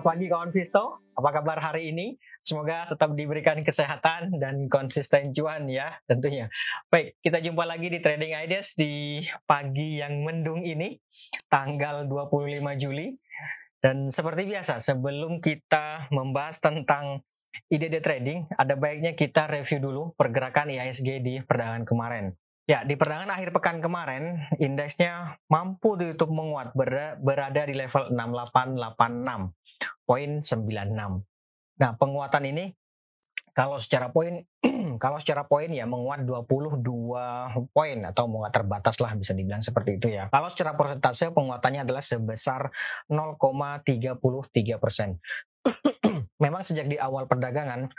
Selamat pagi kawan Visto, apa kabar hari ini? Semoga tetap diberikan kesehatan dan konsisten cuan ya tentunya. Baik, kita jumpa lagi di Trading Ideas di pagi yang mendung ini, tanggal 25 Juli. Dan seperti biasa, sebelum kita membahas tentang ide trading, ada baiknya kita review dulu pergerakan IISG di perdagangan kemarin. Ya, di perdagangan akhir pekan kemarin, indeksnya mampu ditutup menguat berada di level 6886.96. Nah, penguatan ini kalau secara poin kalau secara poin ya menguat 22 poin atau menguat terbatas lah bisa dibilang seperti itu ya. Kalau secara persentase penguatannya adalah sebesar 0,33 persen. Memang sejak di awal perdagangan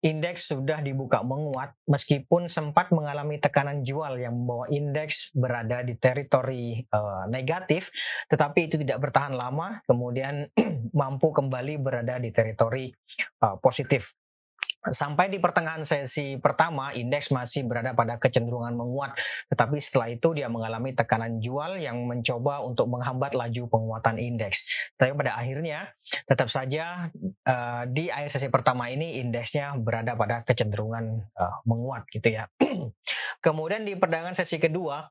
Indeks sudah dibuka menguat meskipun sempat mengalami tekanan jual yang membawa indeks berada di teritori uh, negatif, tetapi itu tidak bertahan lama, kemudian mampu kembali berada di teritori uh, positif. Sampai di pertengahan sesi pertama, indeks masih berada pada kecenderungan menguat. Tetapi setelah itu dia mengalami tekanan jual yang mencoba untuk menghambat laju penguatan indeks. Tapi pada akhirnya, tetap saja uh, di akhir sesi pertama ini indeksnya berada pada kecenderungan uh, menguat gitu ya. Kemudian di perdagangan sesi kedua,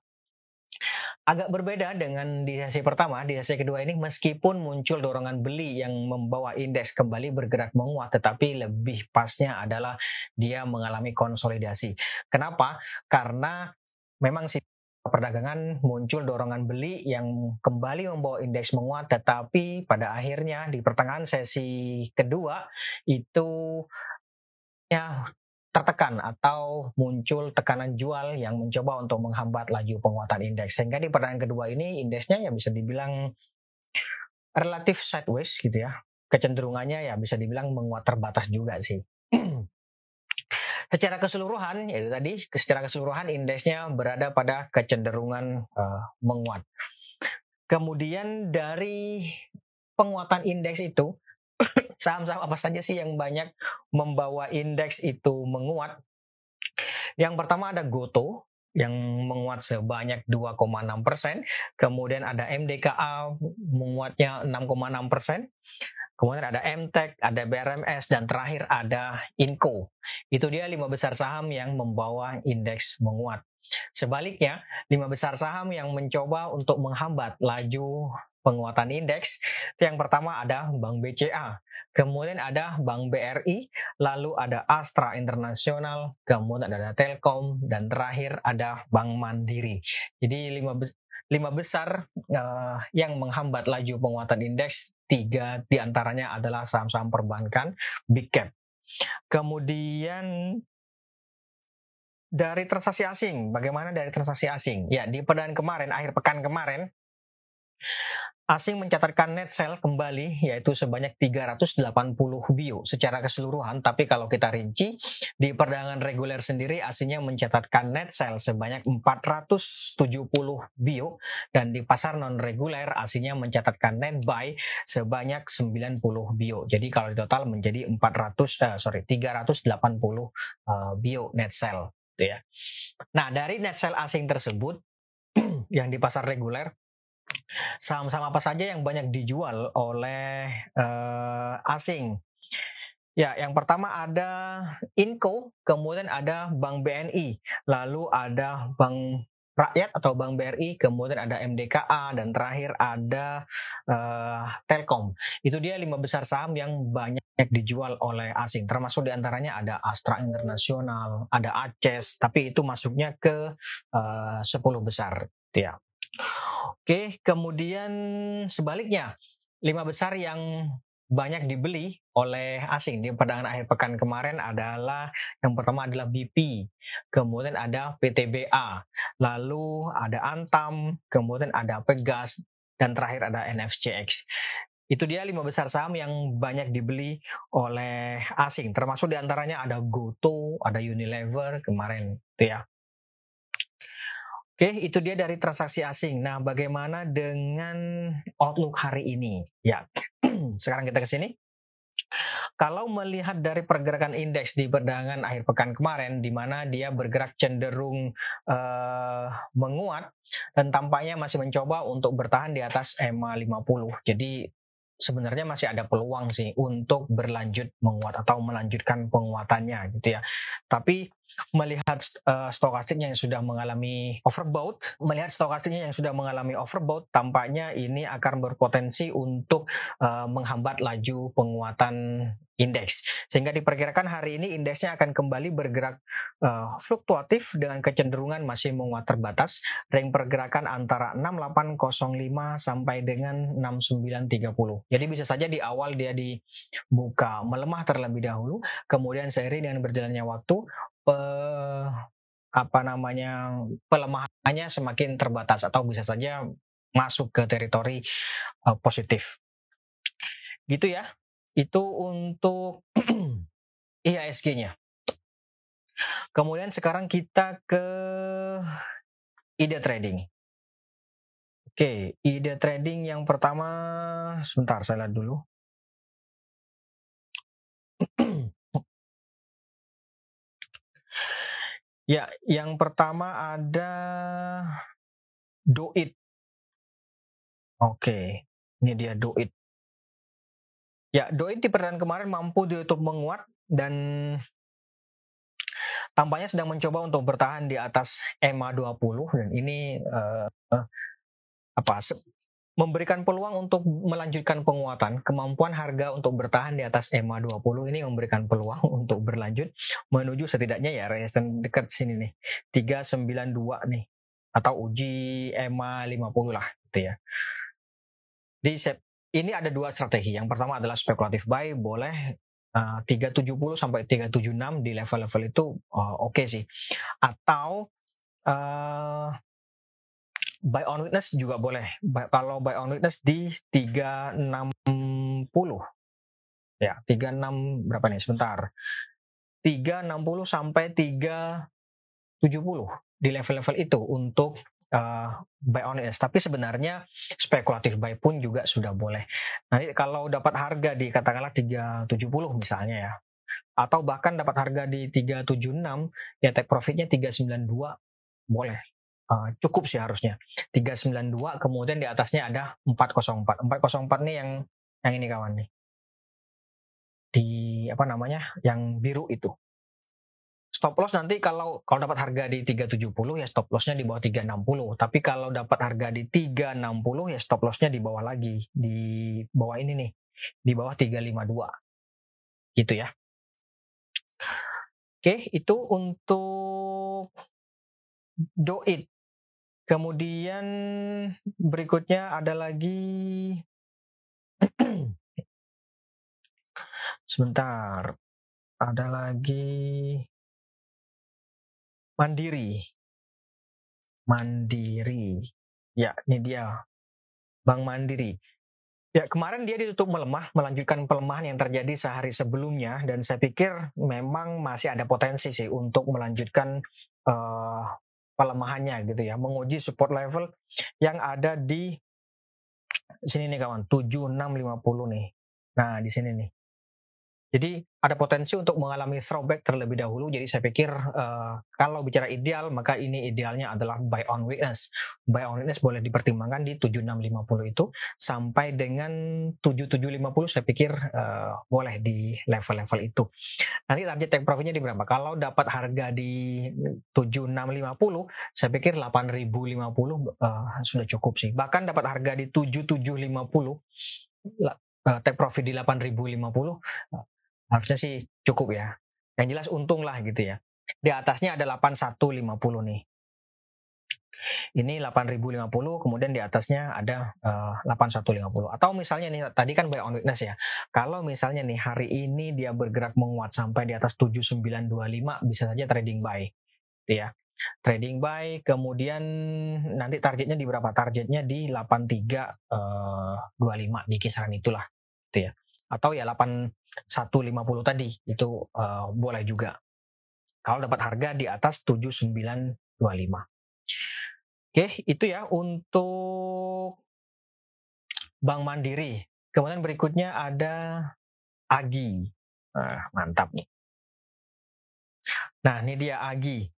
agak berbeda dengan di sesi pertama. Di sesi kedua ini meskipun muncul dorongan beli yang membawa indeks kembali bergerak menguat, tetapi lebih pasnya adalah dia mengalami konsolidasi. Kenapa? Karena memang si perdagangan muncul dorongan beli yang kembali membawa indeks menguat tetapi pada akhirnya di pertengahan sesi kedua itu ya tertekan atau muncul tekanan jual yang mencoba untuk menghambat laju penguatan indeks. Sehingga di perdagangan kedua ini indeksnya ya bisa dibilang relatif sideways gitu ya. Kecenderungannya ya bisa dibilang menguat terbatas juga sih. secara keseluruhan yaitu tadi secara keseluruhan indeksnya berada pada kecenderungan uh, menguat. Kemudian dari penguatan indeks itu saham-saham apa saja sih yang banyak membawa indeks itu menguat? Yang pertama ada Goto yang menguat sebanyak 2,6 persen. Kemudian ada MDKA menguatnya 6,6 persen. Kemudian ada MTEK, ada BRMS, dan terakhir ada INCO. Itu dia lima besar saham yang membawa indeks menguat. Sebaliknya, lima besar saham yang mencoba untuk menghambat laju penguatan indeks. Yang pertama ada Bank BCA, kemudian ada Bank BRI, lalu ada Astra Internasional, kemudian ada Telkom, dan terakhir ada Bank Mandiri. Jadi lima, lima besar uh, yang menghambat laju penguatan indeks, tiga di antaranya adalah saham-saham perbankan, big cap. Kemudian dari transaksi asing, bagaimana dari transaksi asing? Ya, di perdagangan kemarin, akhir pekan kemarin, asing mencatatkan net sale kembali yaitu sebanyak 380 bio secara keseluruhan. Tapi kalau kita rinci di perdagangan reguler sendiri asingnya mencatatkan net sale sebanyak 470 bio. Dan di pasar non reguler asingnya mencatatkan net buy sebanyak 90 bio. Jadi kalau di total menjadi 400 eh, sorry 380 uh, bio net sale gitu ya. Nah dari net sale asing tersebut yang di pasar reguler Saham-saham apa saja yang banyak dijual oleh uh, asing? Ya, yang pertama ada Inco, kemudian ada Bank BNI, lalu ada Bank Rakyat atau Bank BRI, kemudian ada MDKA, dan terakhir ada uh, Telkom. Itu dia lima besar saham yang banyak dijual oleh asing. Termasuk di antaranya ada Astra Internasional, ada Aces, tapi itu masuknya ke uh, 10 besar. Ya. Oke, kemudian sebaliknya, lima besar yang banyak dibeli oleh asing di perdagangan akhir pekan kemarin adalah yang pertama adalah BP, kemudian ada PTBA, lalu ada Antam, kemudian ada Pegas, dan terakhir ada NFCX. Itu dia lima besar saham yang banyak dibeli oleh asing, termasuk di antaranya ada Goto, ada Unilever kemarin, itu ya. Oke, itu dia dari transaksi asing. Nah, bagaimana dengan outlook hari ini? Ya, sekarang kita ke sini. Kalau melihat dari pergerakan indeks di perdagangan akhir pekan kemarin, di mana dia bergerak cenderung uh, menguat dan tampaknya masih mencoba untuk bertahan di atas EMA 50. Jadi sebenarnya masih ada peluang sih untuk berlanjut menguat atau melanjutkan penguatannya gitu ya. Tapi melihat uh, stokastiknya yang sudah mengalami overbought, melihat stokastiknya yang sudah mengalami overbought, tampaknya ini akan berpotensi untuk uh, menghambat laju penguatan indeks. Sehingga diperkirakan hari ini indeksnya akan kembali bergerak uh, fluktuatif dengan kecenderungan masih menguat terbatas. Ring pergerakan antara 6805 sampai dengan 6930. Jadi bisa saja di awal dia dibuka melemah terlebih dahulu, kemudian seiring dengan berjalannya waktu uh, apa namanya pelemahannya semakin terbatas atau bisa saja masuk ke teritori uh, positif. Gitu ya itu untuk IHSG-nya. Kemudian sekarang kita ke ide trading. Oke, ide trading yang pertama sebentar saya lihat dulu. ya, yang pertama ada Doit. Oke, ini dia Doit. Ya, Doi di pertandingan kemarin mampu ditutup menguat dan tampaknya sedang mencoba untuk bertahan di atas EMA 20 dan ini uh, apa memberikan peluang untuk melanjutkan penguatan. Kemampuan harga untuk bertahan di atas EMA 20 ini memberikan peluang untuk berlanjut menuju setidaknya ya resisten dekat sini nih. 392 nih atau uji EMA 50 lah gitu ya. Di ini ada dua strategi. Yang pertama adalah spekulatif buy, boleh uh, 370 sampai 376 di level-level itu uh, oke okay sih. Atau uh, buy on witness juga boleh. Buy, kalau buy on witness di 360 ya 36 berapa nih sebentar 360 sampai 370 di level-level itu untuk uh, buy on it. Tapi sebenarnya spekulatif buy pun juga sudah boleh. Nanti kalau dapat harga di katakanlah 370 misalnya ya, atau bahkan dapat harga di 376 ya take profitnya 392 boleh. Uh, cukup sih harusnya. 392 kemudian di atasnya ada 404 404 nih yang yang ini kawan nih. Di apa namanya yang biru itu. Stop loss nanti kalau kalau dapat harga di 370 ya stop lossnya di bawah 360 tapi kalau dapat harga di 360 ya stop lossnya di bawah lagi. Di bawah ini nih. Di bawah 352 gitu ya. Oke itu untuk doit kemudian berikutnya ada lagi sebentar ada lagi Mandiri. Mandiri. Ya, ini dia. Bank Mandiri. Ya, kemarin dia ditutup melemah, melanjutkan pelemahan yang terjadi sehari sebelumnya, dan saya pikir memang masih ada potensi sih untuk melanjutkan uh, pelemahannya gitu ya, menguji support level yang ada di sini nih kawan, 7650 nih. Nah, di sini nih. Jadi ada potensi untuk mengalami throwback terlebih dahulu. Jadi saya pikir uh, kalau bicara ideal maka ini idealnya adalah buy on weakness. Buy on weakness boleh dipertimbangkan di 7650 itu sampai dengan 7750 saya pikir uh, boleh di level-level itu. Nanti target take profitnya di berapa? Kalau dapat harga di 7650 saya pikir 8050 uh, sudah cukup sih. Bahkan dapat harga di 7750 uh, take profit di 8050 uh, harusnya sih cukup ya. Yang jelas untung lah gitu ya. Di atasnya ada 8150 nih. Ini 8050 kemudian di atasnya ada uh, eh, 8150 atau misalnya nih tadi kan buy on weakness ya. Kalau misalnya nih hari ini dia bergerak menguat sampai di atas 7925 bisa saja trading buy. Gitu ya. Trading buy kemudian nanti targetnya di berapa? Targetnya di 8325 uh, di kisaran itulah gitu ya. Atau ya 8 150 tadi itu uh, boleh juga. Kalau dapat harga di atas 7925. Oke, itu ya untuk Bank Mandiri. Kemudian berikutnya ada Agi. Nah, mantap nih. Nah, ini dia Agi.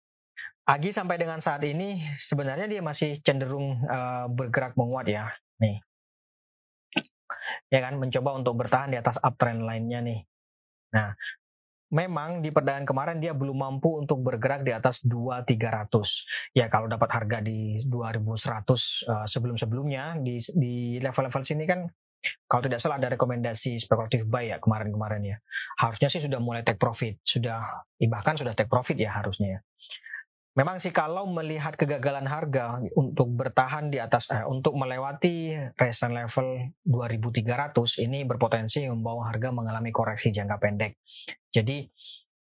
Agi sampai dengan saat ini sebenarnya dia masih cenderung uh, bergerak menguat ya. Nih. Ya kan mencoba untuk bertahan di atas uptrend lainnya nih. Nah, memang di perdagangan kemarin dia belum mampu untuk bergerak di atas 2300. Ya kalau dapat harga di 2100 uh, sebelum-sebelumnya di di level-level sini kan kalau tidak salah ada rekomendasi spekulatif buy ya kemarin-kemarin ya. Harusnya sih sudah mulai take profit, sudah bahkan sudah take profit ya harusnya ya. Memang sih kalau melihat kegagalan harga untuk bertahan di atas eh, untuk melewati resistance level 2300 ini berpotensi membawa harga mengalami koreksi jangka pendek. Jadi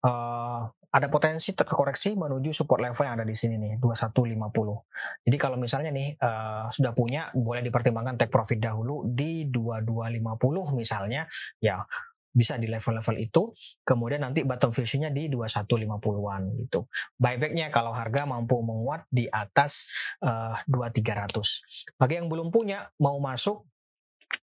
uh, ada potensi terkoreksi menuju support level yang ada di sini nih 2150. Jadi kalau misalnya nih uh, sudah punya boleh dipertimbangkan take profit dahulu di 2250 misalnya ya bisa di level-level itu kemudian nanti bottom fishingnya di 2150-an gitu buybacknya kalau harga mampu menguat di atas uh, eh, 2300 bagi yang belum punya mau masuk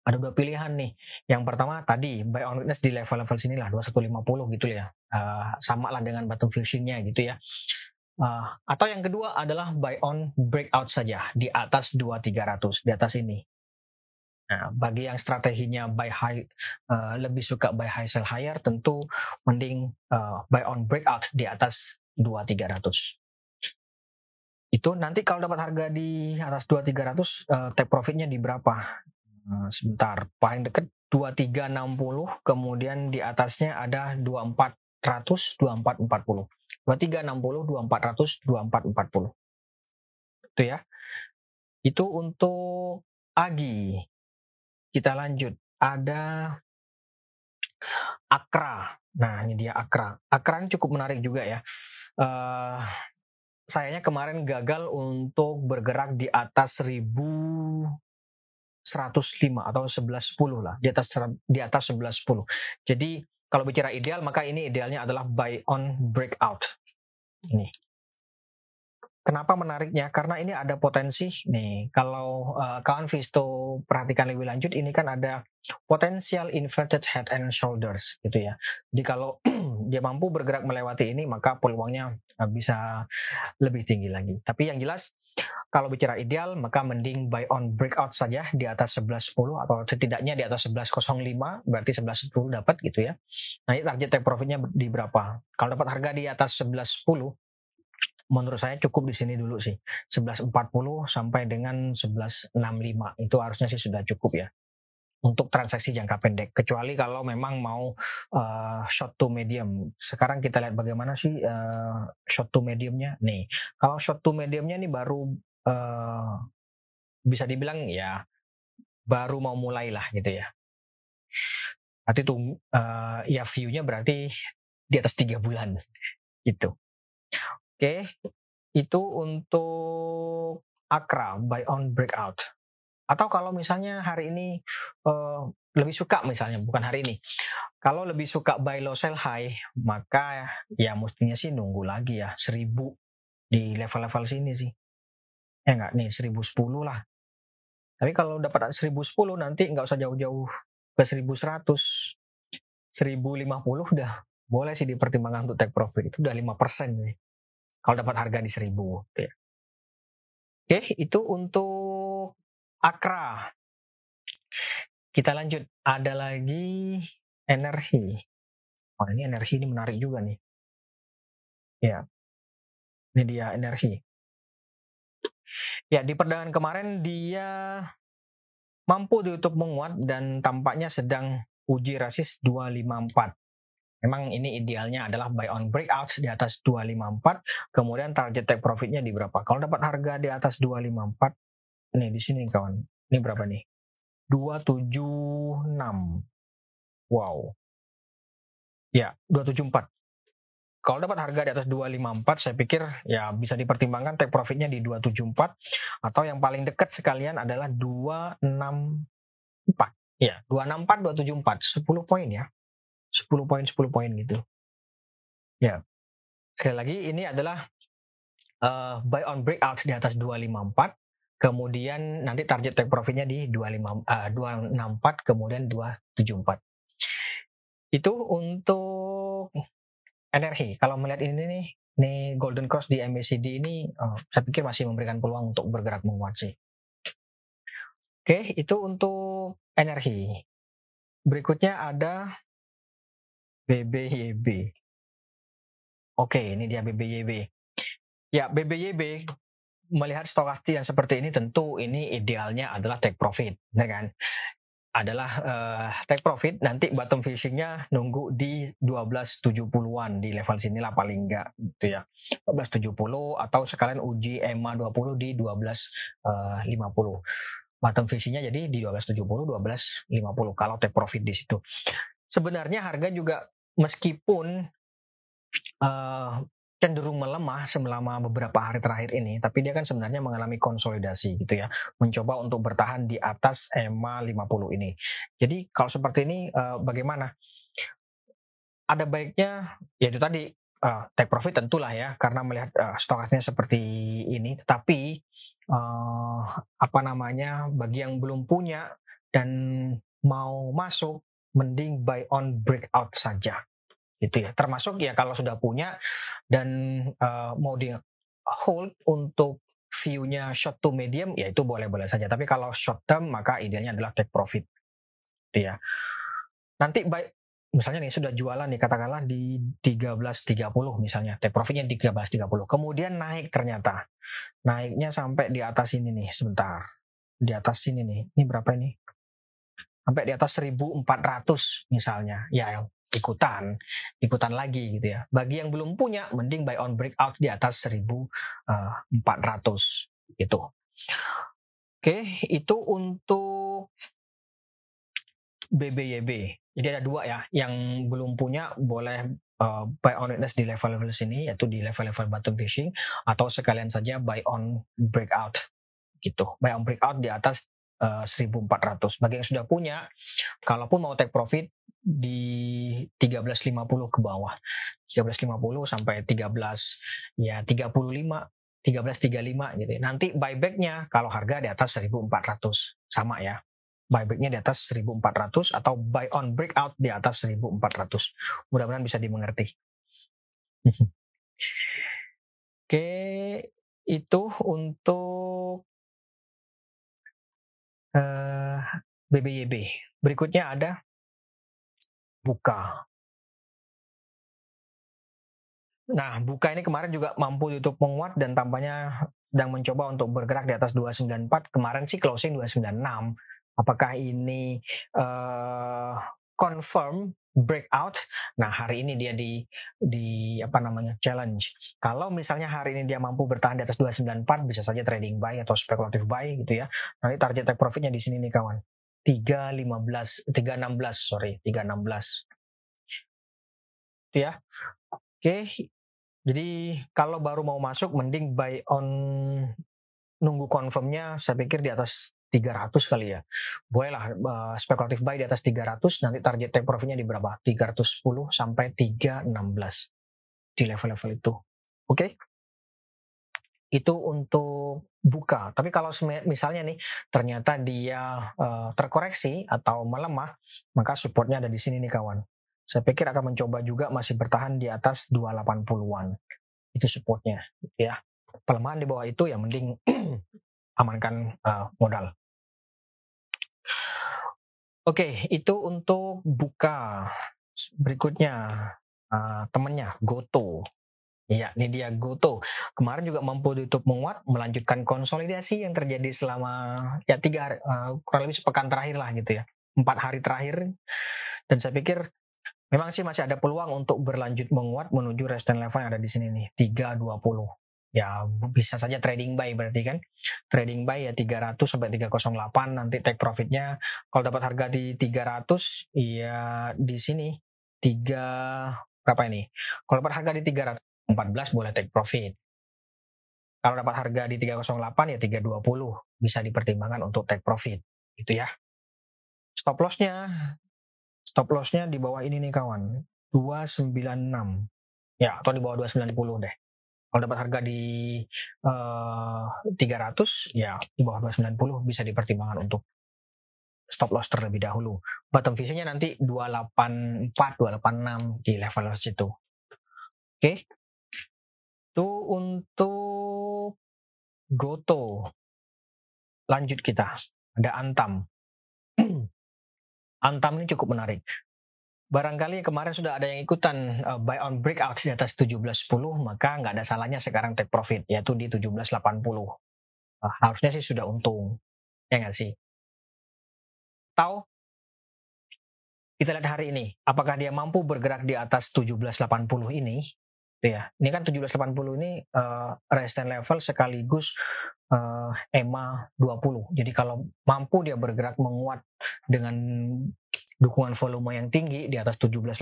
ada dua pilihan nih. Yang pertama tadi buy on weakness di level-level sini lah 2150 gitu ya. Uh, sama lah dengan bottom fishingnya gitu ya. Uh, atau yang kedua adalah buy on breakout saja di atas 2300 di atas ini. Nah, bagi yang strateginya buy high uh, lebih suka buy high sell higher tentu mending uh, buy on breakout di atas 2300. Itu nanti kalau dapat harga di atas 2300 uh, take profitnya di berapa? Uh, sebentar, paling dekat 2360 kemudian di atasnya ada 2400 2440. 2360 2400 2440. Itu ya. Itu untuk Agi. Kita lanjut. Ada Akra. Nah, ini dia Akra. Akra ini cukup menarik juga ya. Uh, sayanya kemarin gagal untuk bergerak di atas 1105 atau 1110 lah, di atas di atas 1110. Jadi kalau bicara ideal maka ini idealnya adalah buy on breakout. Ini Kenapa menariknya? Karena ini ada potensi nih. Kalau uh, kawan Visto perhatikan lebih lanjut, ini kan ada potensial inverted head and shoulders gitu ya. Jadi kalau dia mampu bergerak melewati ini, maka peluangnya uh, bisa lebih tinggi lagi. Tapi yang jelas, kalau bicara ideal, maka mending buy on breakout saja di atas 11.10 atau setidaknya di atas 11.05, berarti 11.10 dapat gitu ya. Nah, target take profitnya di berapa? Kalau dapat harga di atas 11.10, menurut saya cukup di sini dulu sih. 11.40 sampai dengan 11.65 itu harusnya sih sudah cukup ya. Untuk transaksi jangka pendek. Kecuali kalau memang mau uh, short to medium. Sekarang kita lihat bagaimana sih uh, short to mediumnya. Nih kalau short to mediumnya nih baru uh, bisa dibilang ya baru mau mulai lah gitu ya. Nanti tuh uh, ya view-nya berarti di atas tiga bulan. Gitu Oke, itu untuk Akra buy on breakout. Atau kalau misalnya hari ini uh, lebih suka misalnya bukan hari ini. Kalau lebih suka buy low sell high, maka ya mestinya sih nunggu lagi ya 1000 di level-level sini sih. Ya enggak nih 1010 lah. Tapi kalau dapat 1010 nanti nggak usah jauh-jauh ke 1100. 1050 udah boleh sih dipertimbangkan untuk take profit itu udah 5% sih kalau dapat harga di seribu. Gitu ya. Oke, itu untuk Akra. Kita lanjut. Ada lagi energi. Oh ini energi ini menarik juga nih. Ya. Ini dia energi. Ya, di perdagangan kemarin dia mampu ditutup menguat dan tampaknya sedang uji rasis 254. Memang ini idealnya adalah buy on breakout di atas 254, kemudian target take profitnya di berapa? Kalau dapat harga di atas 254, nih di sini kawan, ini berapa nih? 276. Wow. Ya, 274. Kalau dapat harga di atas 254, saya pikir ya bisa dipertimbangkan take profitnya di 274 atau yang paling dekat sekalian adalah 264. Ya, 264 274, 10 poin ya. 10 poin 10 poin gitu. Ya. Sekali lagi ini adalah uh, buy on breakout di atas 254 kemudian nanti target take profitnya di 25 uh, 264 kemudian 274. Itu untuk energi. Kalau melihat ini nih, nih golden cross di MACD ini uh, saya pikir masih memberikan peluang untuk bergerak menguat sih. Oke, itu untuk energi. Berikutnya ada BBYB. Oke, ini dia BBYB. Ya, BBYB melihat stokastik yang seperti ini tentu ini idealnya adalah take profit, ya kan? Adalah uh, take profit nanti bottom fishingnya nunggu di 1270-an di level sinilah paling enggak gitu ya. 1270 atau sekalian uji EMA 20 di 1250. Uh, bottom fishingnya jadi di 1270 1250 kalau take profit di situ. Sebenarnya harga juga meskipun uh, cenderung melemah selama beberapa hari terakhir ini, tapi dia kan sebenarnya mengalami konsolidasi gitu ya, mencoba untuk bertahan di atas EMA 50 ini. Jadi kalau seperti ini uh, bagaimana? Ada baiknya yaitu tadi uh, take profit tentulah ya karena melihat uh, stokasnya seperti ini, tetapi uh, apa namanya bagi yang belum punya dan mau masuk mending buy on breakout saja gitu ya. Termasuk ya kalau sudah punya dan uh, mau di hold untuk view-nya short to medium ya itu boleh-boleh saja. Tapi kalau short term maka idealnya adalah take profit. Gitu ya. Nanti baik misalnya nih sudah jualan nih katakanlah di 13.30 misalnya take profitnya 13.30 kemudian naik ternyata. Naiknya sampai di atas ini nih sebentar. Di atas sini nih. Ini berapa ini? Sampai di atas 1400 misalnya. Ya ikutan, ikutan lagi gitu ya. Bagi yang belum punya, mending buy on breakout di atas 1400 gitu. Oke, itu untuk BBYB. Jadi ada dua ya, yang belum punya boleh uh, buy on witness di level-level sini, yaitu di level-level bottom fishing, atau sekalian saja buy on breakout gitu. Buy on breakout di atas uh, 1400. Bagi yang sudah punya, kalaupun mau take profit, di 1350 ke bawah. 1350 sampai 13 ya 35 1335 gitu ya. Nanti buybacknya kalau harga di atas 1400 sama ya. Buybacknya di atas 1400 atau buy on breakout di atas 1400. Mudah-mudahan bisa dimengerti. Oke, itu untuk uh, eh, BBYB. Berikutnya ada buka. Nah, buka ini kemarin juga mampu YouTube menguat dan tampaknya sedang mencoba untuk bergerak di atas 294. Kemarin sih closing 296. Apakah ini uh, confirm breakout? Nah, hari ini dia di di apa namanya? challenge. Kalau misalnya hari ini dia mampu bertahan di atas 294 bisa saja trading buy atau spekulatif buy gitu ya. Nanti target take profitnya di sini nih kawan. 315 316 sorry 316 itu ya oke jadi kalau baru mau masuk mending buy on nunggu confirmnya saya pikir di atas 300 kali ya bolehlah uh, spekulatif buy di atas 300 nanti target take profitnya di berapa 310 sampai 316 di level-level itu oke okay? itu untuk buka. Tapi kalau misalnya nih ternyata dia uh, terkoreksi atau melemah, maka supportnya ada di sini nih kawan. Saya pikir akan mencoba juga masih bertahan di atas 280-an. Itu supportnya gitu ya. Pelemahan di bawah itu ya mending amankan uh, modal. Oke, itu untuk buka. Berikutnya uh, temennya Goto. Iya, ini dia Goto. Kemarin juga mampu ditutup menguat, melanjutkan konsolidasi yang terjadi selama ya tiga hari, uh, kurang lebih sepekan terakhir lah gitu ya, empat hari terakhir. Dan saya pikir memang sih masih ada peluang untuk berlanjut menguat menuju resistance level yang ada di sini nih, 320. Ya bisa saja trading buy berarti kan. Trading buy ya 300 sampai 308 nanti take profitnya kalau dapat harga di 300 ya di sini 3 berapa ini? Kalau dapat harga di 300 14 boleh take profit. Kalau dapat harga di 308 ya 320 bisa dipertimbangkan untuk take profit. Itu ya. Stop lossnya stop lossnya di bawah ini nih kawan. 296. Ya, atau di bawah 290 deh. Kalau dapat harga di uh, eh, 300 ya di bawah 290 bisa dipertimbangkan untuk stop loss terlebih dahulu. Bottom visionnya nanti 284, 286 di level situ. Oke. Okay? Itu untuk Goto. Lanjut kita. ada Antam. Antam ini cukup menarik. Barangkali kemarin sudah ada yang ikutan uh, buy on breakout di atas 17.10, maka nggak ada salahnya sekarang take profit, yaitu di 17.80. Uh, harusnya sih sudah untung. Ya nggak sih? Tahu? Kita lihat hari ini, apakah dia mampu bergerak di atas 17.80 ini? Ya, ini kan 1780 ini uh, resistance level sekaligus uh, EMA 20. Jadi kalau mampu dia bergerak menguat dengan dukungan volume yang tinggi di atas 1780,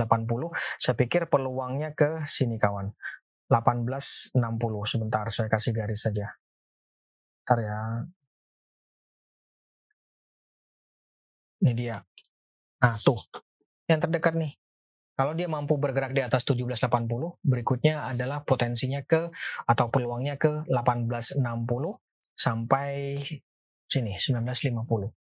saya pikir peluangnya ke sini kawan. 1860 sebentar saya kasih garis saja. Ntar ya. Ini dia. Nah, tuh. Yang terdekat nih. Kalau dia mampu bergerak di atas 1780, berikutnya adalah potensinya ke atau peluangnya ke 1860 sampai sini 1950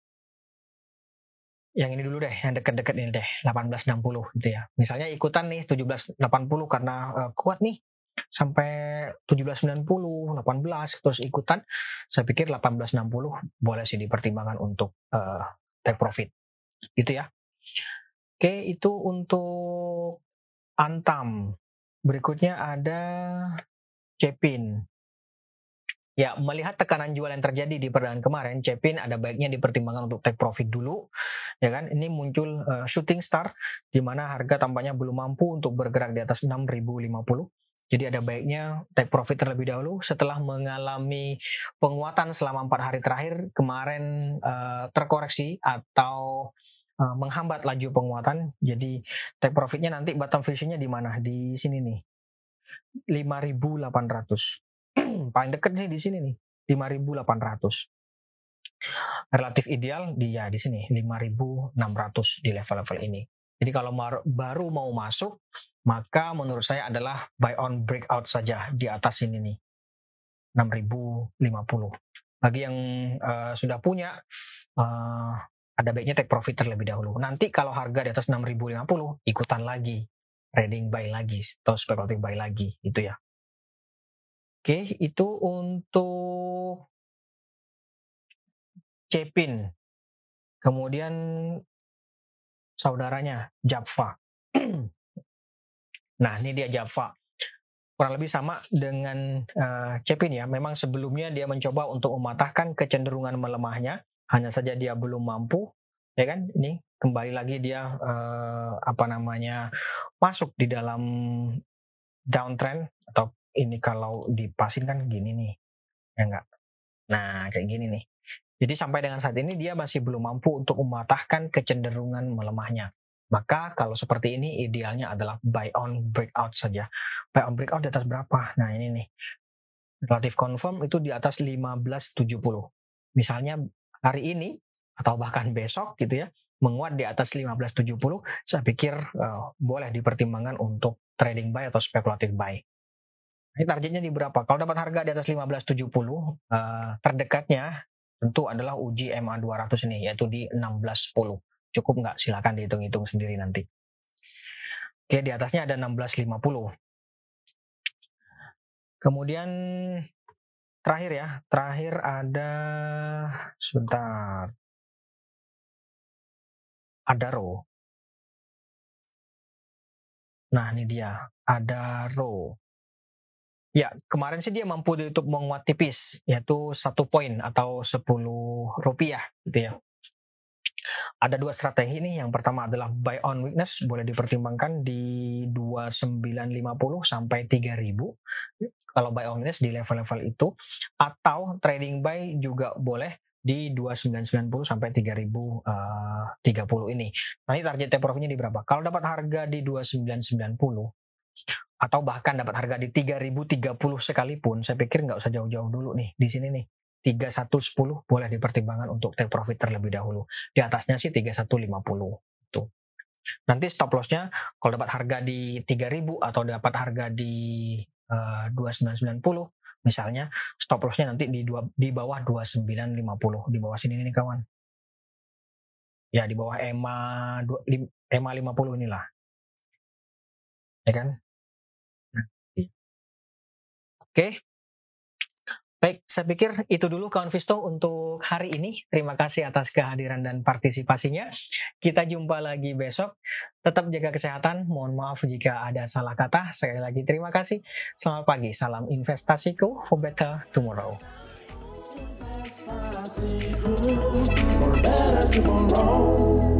yang ini dulu deh, yang dekat-dekat ini deh, 1860 gitu ya. Misalnya ikutan nih 1780 karena uh, kuat nih sampai 1790, 18 terus ikutan, saya pikir 1860 boleh sih dipertimbangkan untuk uh, take profit. Gitu ya. Oke, itu untuk Antam. Berikutnya ada Cepin. Ya, melihat tekanan jual yang terjadi di perdagangan kemarin, Cepin ada baiknya dipertimbangkan untuk take profit dulu, ya kan? Ini muncul uh, shooting star di mana harga tampaknya belum mampu untuk bergerak di atas 6050. Jadi ada baiknya take profit terlebih dahulu setelah mengalami penguatan selama empat hari terakhir kemarin uh, terkoreksi atau uh, menghambat laju penguatan. Jadi take profitnya nanti bottom visionnya di mana? Di sini nih. 5800 paling deket sih di sini nih 5.800 relatif ideal dia di sini 5.600 di level-level ini. Jadi kalau baru mau masuk maka menurut saya adalah buy on breakout saja di atas ini nih. 6.050 bagi yang uh, sudah punya uh, ada baiknya take profit terlebih dahulu. Nanti kalau harga di atas 6.050 ikutan lagi. Trading buy lagi atau speculative buy lagi itu ya Oke, itu untuk Cepin. Kemudian saudaranya Java. nah, ini dia Java. Kurang lebih sama dengan uh, Cepin ya. Memang sebelumnya dia mencoba untuk mematahkan kecenderungan melemahnya, hanya saja dia belum mampu, ya kan? Ini kembali lagi dia uh, apa namanya masuk di dalam downtrend atau ini kalau dipasin kan gini nih ya enggak nah kayak gini nih. Jadi sampai dengan saat ini dia masih belum mampu untuk mematahkan kecenderungan melemahnya. Maka kalau seperti ini idealnya adalah buy on breakout saja. Buy on breakout di atas berapa? Nah ini nih. Relatif confirm itu di atas 1570 misalnya hari ini atau bahkan besok gitu ya menguat di atas 1570 saya pikir uh, boleh dipertimbangkan untuk trading buy atau speculative buy ini targetnya di berapa? Kalau dapat harga di atas 1570, uh, eh, terdekatnya tentu adalah uji MA 200 ini, yaitu di 1610. Cukup nggak? Silakan dihitung-hitung sendiri nanti. Oke, di atasnya ada 1650. Kemudian terakhir ya, terakhir ada sebentar. Adaro. Nah, ini dia, Adaro. Ya, kemarin sih dia mampu untuk menguat tipis, yaitu satu poin atau 10 rupiah gitu ya. Ada dua strategi nih. Yang pertama adalah buy on weakness, boleh dipertimbangkan di 2950 sampai 3000 kalau buy on weakness di level-level itu atau trading buy juga boleh di 2990 sampai 3030 uh, ini. Nanti target take profitnya di berapa? Kalau dapat harga di 2990 atau bahkan dapat harga di 3030 sekalipun, saya pikir nggak usah jauh-jauh dulu nih di sini nih. 3110 boleh dipertimbangkan untuk take profit terlebih dahulu. Di atasnya sih 3150 tuh. Nanti stop lossnya kalau dapat harga di 3000 atau dapat harga di uh, eh, 2990 misalnya stop lossnya nanti di dua, di bawah 2950 di bawah sini nih kawan. Ya di bawah EMA EMA 50 inilah. Ya kan? Oke. Baik, saya pikir itu dulu kawan Visto untuk hari ini. Terima kasih atas kehadiran dan partisipasinya. Kita jumpa lagi besok. Tetap jaga kesehatan. Mohon maaf jika ada salah kata. Sekali lagi terima kasih. Selamat pagi. Salam investasiku for better tomorrow. for better tomorrow.